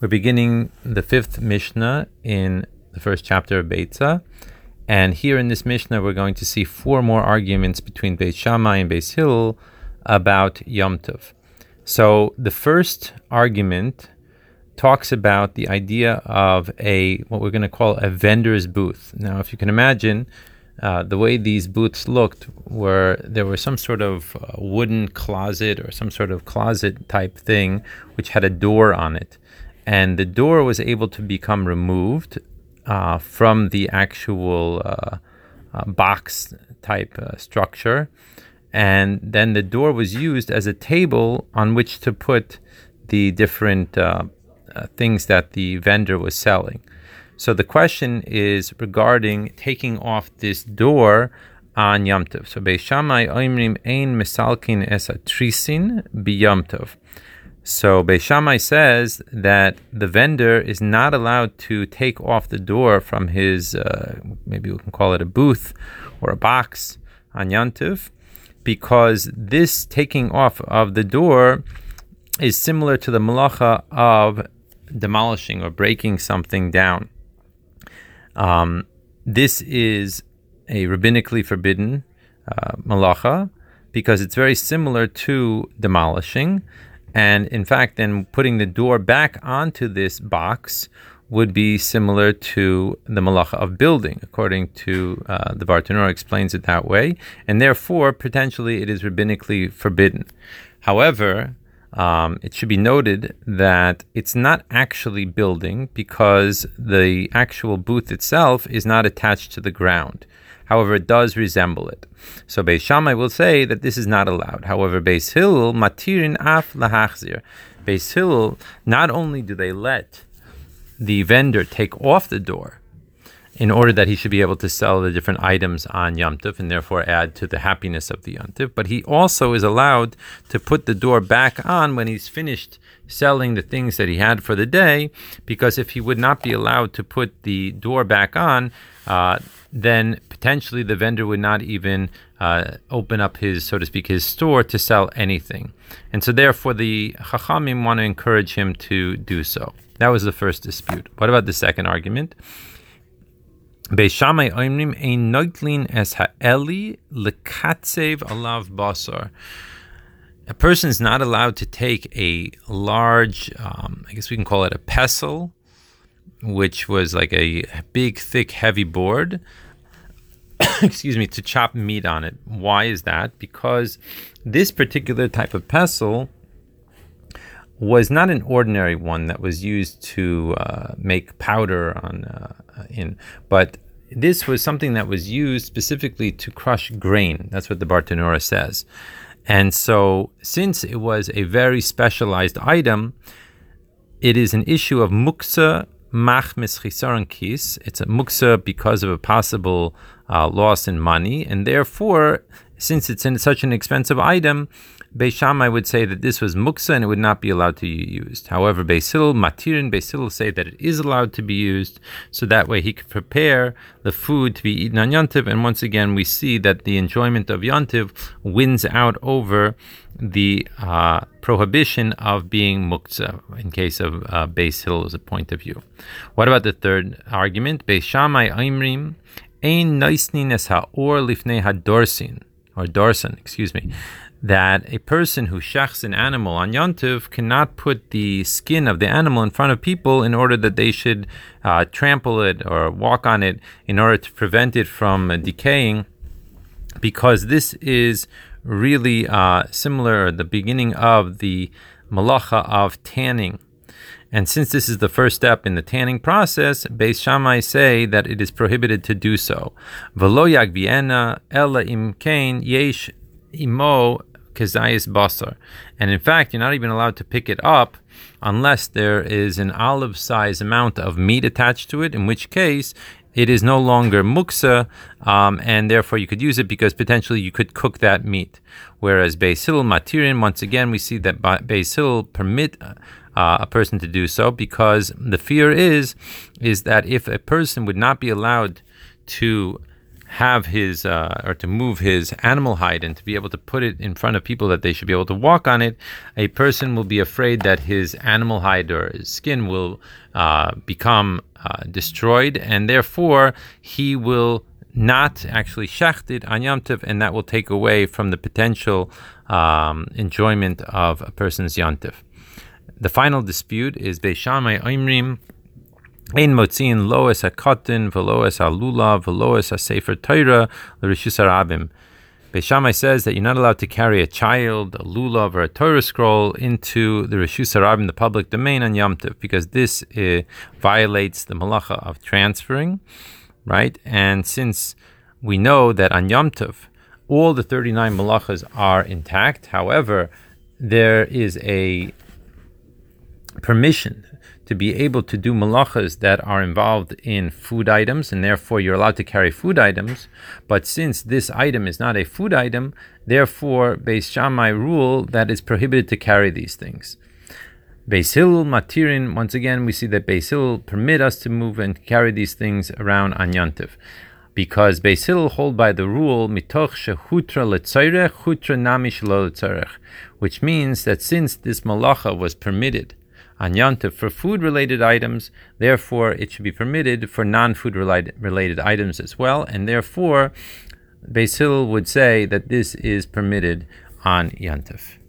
We're beginning the fifth Mishnah in the first chapter of Beitza. And here in this Mishnah, we're going to see four more arguments between Beit Shammai and Beis Hillel about Yom Tov. So the first argument talks about the idea of a what we're going to call a vendor's booth. Now, if you can imagine, uh, the way these booths looked were there was some sort of uh, wooden closet or some sort of closet type thing which had a door on it and the door was able to become removed uh, from the actual uh, uh, box type uh, structure and then the door was used as a table on which to put the different things that the vendor was selling so the question is regarding taking off this door on Yom Tov. So Beis Shammai oimrim ein misalkin es trisin biyom Tov. So Beis Shammai says that the vendor is not allowed to take off the door from his, uh, maybe we can call it a booth or a box on Yom Tov, because this taking off of the door is similar to the malacha of demolishing or breaking something down. Um, this is a rabbinically forbidden uh, malacha because it's very similar to demolishing. And in fact, then putting the door back onto this box would be similar to the malacha of building, according to uh, the Bartanura explains it that way, and therefore potentially it is rabbinically forbidden. However, um, it should be noted that it's not actually building because the actual booth itself is not attached to the ground. However, it does resemble it. So Beis Shammai will say that this is not allowed. However, Beis Hillel matirin af lahachzir. Beis Hillel, not only do they let the vendor take off the door, in order that he should be able to sell the different items on Yom Tov and therefore add to the happiness of the Yom Tov. But he also is allowed to put the door back on when he's finished selling the things that he had for the day, because if he would not be allowed to put the door back on, uh, then potentially the vendor would not even uh, open up his, so to speak, his store to sell anything. And so therefore the Chachamim want to encourage him to do so. That was the first dispute. What about the second argument? A person is not allowed to take a large, um, I guess we can call it a pestle, which was like a big, thick, heavy board. excuse me, to chop meat on it. Why is that? Because this particular type of pestle was not an ordinary one that was used to uh, make powder on uh, in, but this was something that was used specifically to crush grain. That's what the Bartanura says. And so, since it was a very specialized item, it is an issue of muksa machmis chisaron kis. It's a muksa because of a possible uh, loss in money, and therefore, since it's in such an expensive item, Beis Shammai would say that this was muksa and it would not be allowed to be used. However, Beis Hillel, Matirin Beis Hillel say that it is allowed to be used, so that way he could prepare the food to be eaten on Yontiv. And once again, we see that the enjoyment of Yontiv wins out over the uh, prohibition of being muksa in case of uh, Beis Hillel's point of view. What about the third argument? Beis Shammai Aimrim Ein Naisnin Es Ha'or Lifnei Hadorsin or Dorsan, excuse me that a person who shechs an animal on Yontiv cannot put the skin of the animal in front of people in order that they should uh, trample it or walk on it in order to prevent it from uh, decaying, because this is really uh, similar the beginning of the malacha of tanning. And since this is the first step in the tanning process, Beis Shammai say that it is prohibited to do so. V'lo yagviena ella im yesh imo kezayis basar. And in fact, you're not even allowed to pick it up unless there is an olive size amount of meat attached to it, in which case it is no longer muksa, um, and therefore you could use it because potentially you could cook that meat. Whereas Hillel Matirin, once again, we see that Hillel permit uh, a person to do so because the fear is is that if a person would not be allowed to have his uh, or to move his animal hide and to be able to put it in front of people that they should be able to walk on it, a person will be afraid that his animal hide or his skin will uh, become uh, destroyed, and therefore he will not actually shecht it on Yom Tov, and that will take away from the potential um, enjoyment of a person's Yom Tov. The final dispute is Beis Shammai Oimrim Ein motzin loes hakotin veloes halula veloes hasefer Torah l'rishus harabim. Beis Shammai says that you're not allowed to carry a child, a lulav, or a Torah scroll into the Rishus the public domain on Yom Tov, because this uh, violates the malacha of transferring, right? And since we know that on Yom Tov, all the 39 malachas are intact, however, there is a permission to be able to do malachas that are involved in food items, and therefore you're allowed to carry food items. But since this item is not a food item, therefore Beis Shammai rule that it's prohibited to carry these things. Beis Hillel Matirin, once again, we see that Beis Hillel permit us to move and carry these things around on Yantiv. Because Beis Hillel hold by the rule, mitoch shehutra letzorech, hutra namish lo which means that since this malacha was permitted on for food related items, therefore it should be permitted for non food related items as well, and therefore Beis Hillel would say that this is permitted on Yantif.